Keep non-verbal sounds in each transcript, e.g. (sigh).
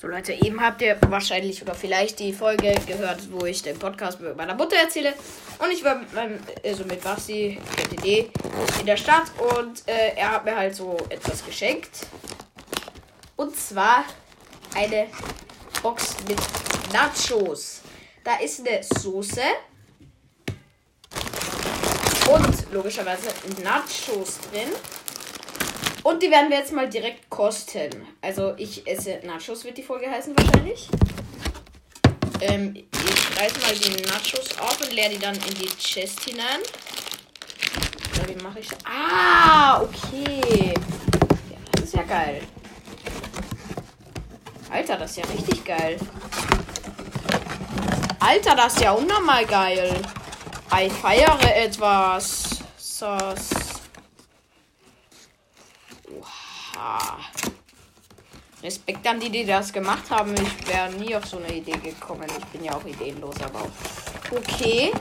So Leute, eben habt ihr wahrscheinlich oder vielleicht die Folge gehört, wo ich den Podcast mit meiner Mutter erzähle. Und ich war mit meinem, also mit Basti, DD, in der Stadt und äh, er hat mir halt so etwas geschenkt. Und zwar eine Box mit Nachos. Da ist eine Soße. Und logischerweise Nachos drin. Und die werden wir jetzt mal direkt kosten. Also ich esse Nachos, wird die Folge heißen wahrscheinlich. Ähm, ich reiße mal die Nachos auf und leere die dann in die Chest hinein. Oder wie mache ich? Ah, okay. Ja, das ist ja geil. Alter, das ist ja richtig geil. Alter, das ist ja unnormal geil. Ich feiere etwas. Sauce. Oha. Respekt an die, die das gemacht haben. Ich wäre nie auf so eine Idee gekommen. Ich bin ja auch ideenlos, aber okay.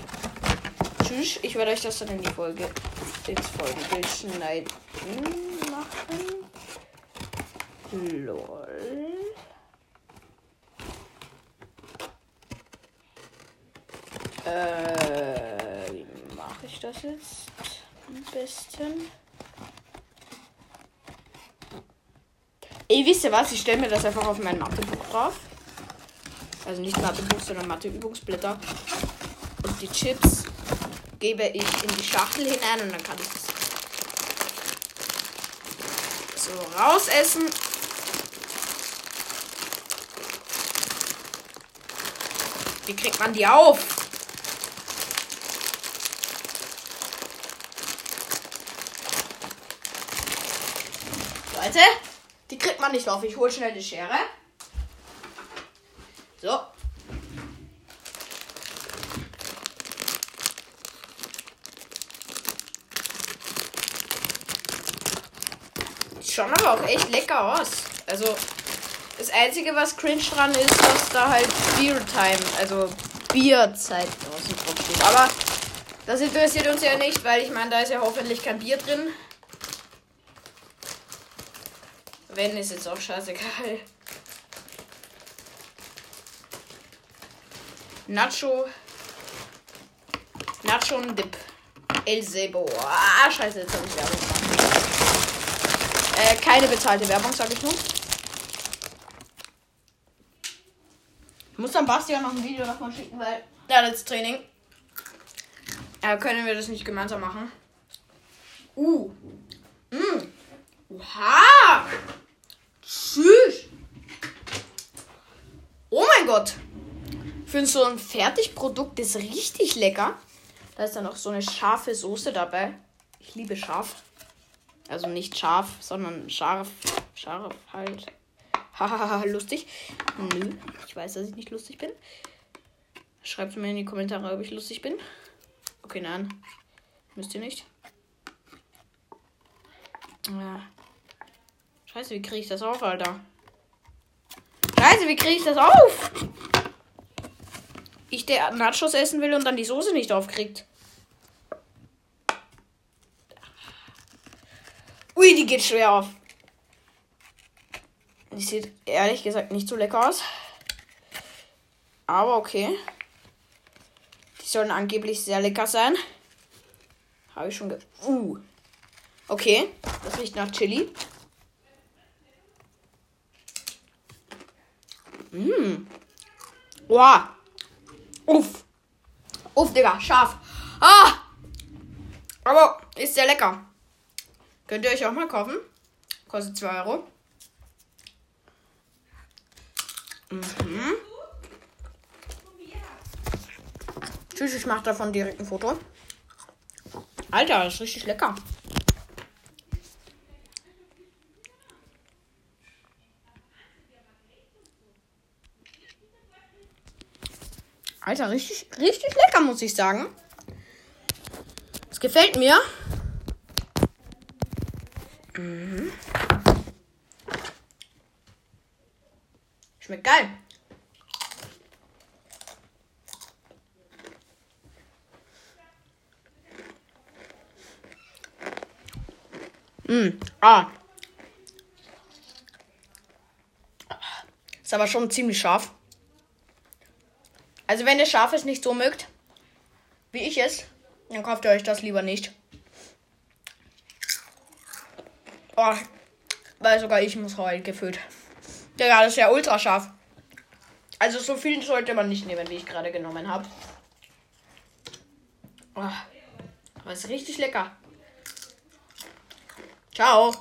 Tschüss. Ich werde euch das dann in die Folge ins Folgenbild schneiden machen. Lol. Äh, wie mache ich das jetzt am besten? Ey, wisst ihr was? Ich stelle mir das einfach auf mein Mathebuch drauf. Also nicht Mathebuch, sondern Matheübungsblätter. Und die Chips gebe ich in die Schachtel hinein und dann kann ich es so rausessen. Wie kriegt man die auf? Leute, die kriegt man nicht auf. Ich hole schnell die Schere. So. Schauen aber auch echt lecker aus. Also, das Einzige, was cringe dran ist, dass da halt Beer Time, also Bierzeit draußen drauf steht. Aber das interessiert uns ja nicht, weil ich meine, da ist ja hoffentlich kein Bier drin. Wenn, ist jetzt auch scheißegal. Nacho. Nacho und Dip. El Sebo. Ah, scheiße, jetzt habe ich Werbung gemacht. Äh, keine bezahlte Werbung, sage ich nur. Ich muss dann Basti ja noch ein Video davon schicken, weil ja, das Training. Ja, können wir das nicht gemeinsam machen. Uh. Mm. Oha. Tschüss. Oh mein Gott. Für so ein Fertigprodukt ist richtig lecker. Da ist dann noch so eine scharfe Soße dabei. Ich liebe scharf. Also nicht scharf, sondern scharf. Scharf halt. Hahaha, (laughs) lustig. Nö, ich weiß, dass ich nicht lustig bin. Schreibt mir in die Kommentare, ob ich lustig bin. Okay, nein. Müsst ihr nicht. Ja. Scheiße, wie kriege ich das auf, Alter? Scheiße, wie kriege ich das auf? Ich der Nachos essen will und dann die Soße nicht aufkriegt. Ui, die geht schwer auf. Die sieht ehrlich gesagt nicht so lecker aus. Aber okay. Die sollen angeblich sehr lecker sein. Habe ich schon ge... Uh. Okay. Das riecht nach Chili. Mmh. Wow. Uff. Uff, Digga. Scharf. Ah. Aber ist sehr lecker. Könnt ihr euch auch mal kaufen. Kostet 2 Euro. Mhm. Tschüss, ich mache davon direkt ein Foto. Alter, ist richtig lecker. Alter, richtig, richtig lecker, muss ich sagen. Es gefällt mir. Mhm. Schmeckt geil. Mm. Ah. Ist aber schon ziemlich scharf. Also wenn ihr Scharfes nicht so mögt, wie ich es, dann kauft ihr euch das lieber nicht. Oh, weil sogar ich muss heulen gefühlt. Ja, das ist ja ultra scharf. Also so viel sollte man nicht nehmen, wie ich gerade genommen habe. Oh, aber ist richtig lecker. Ciao.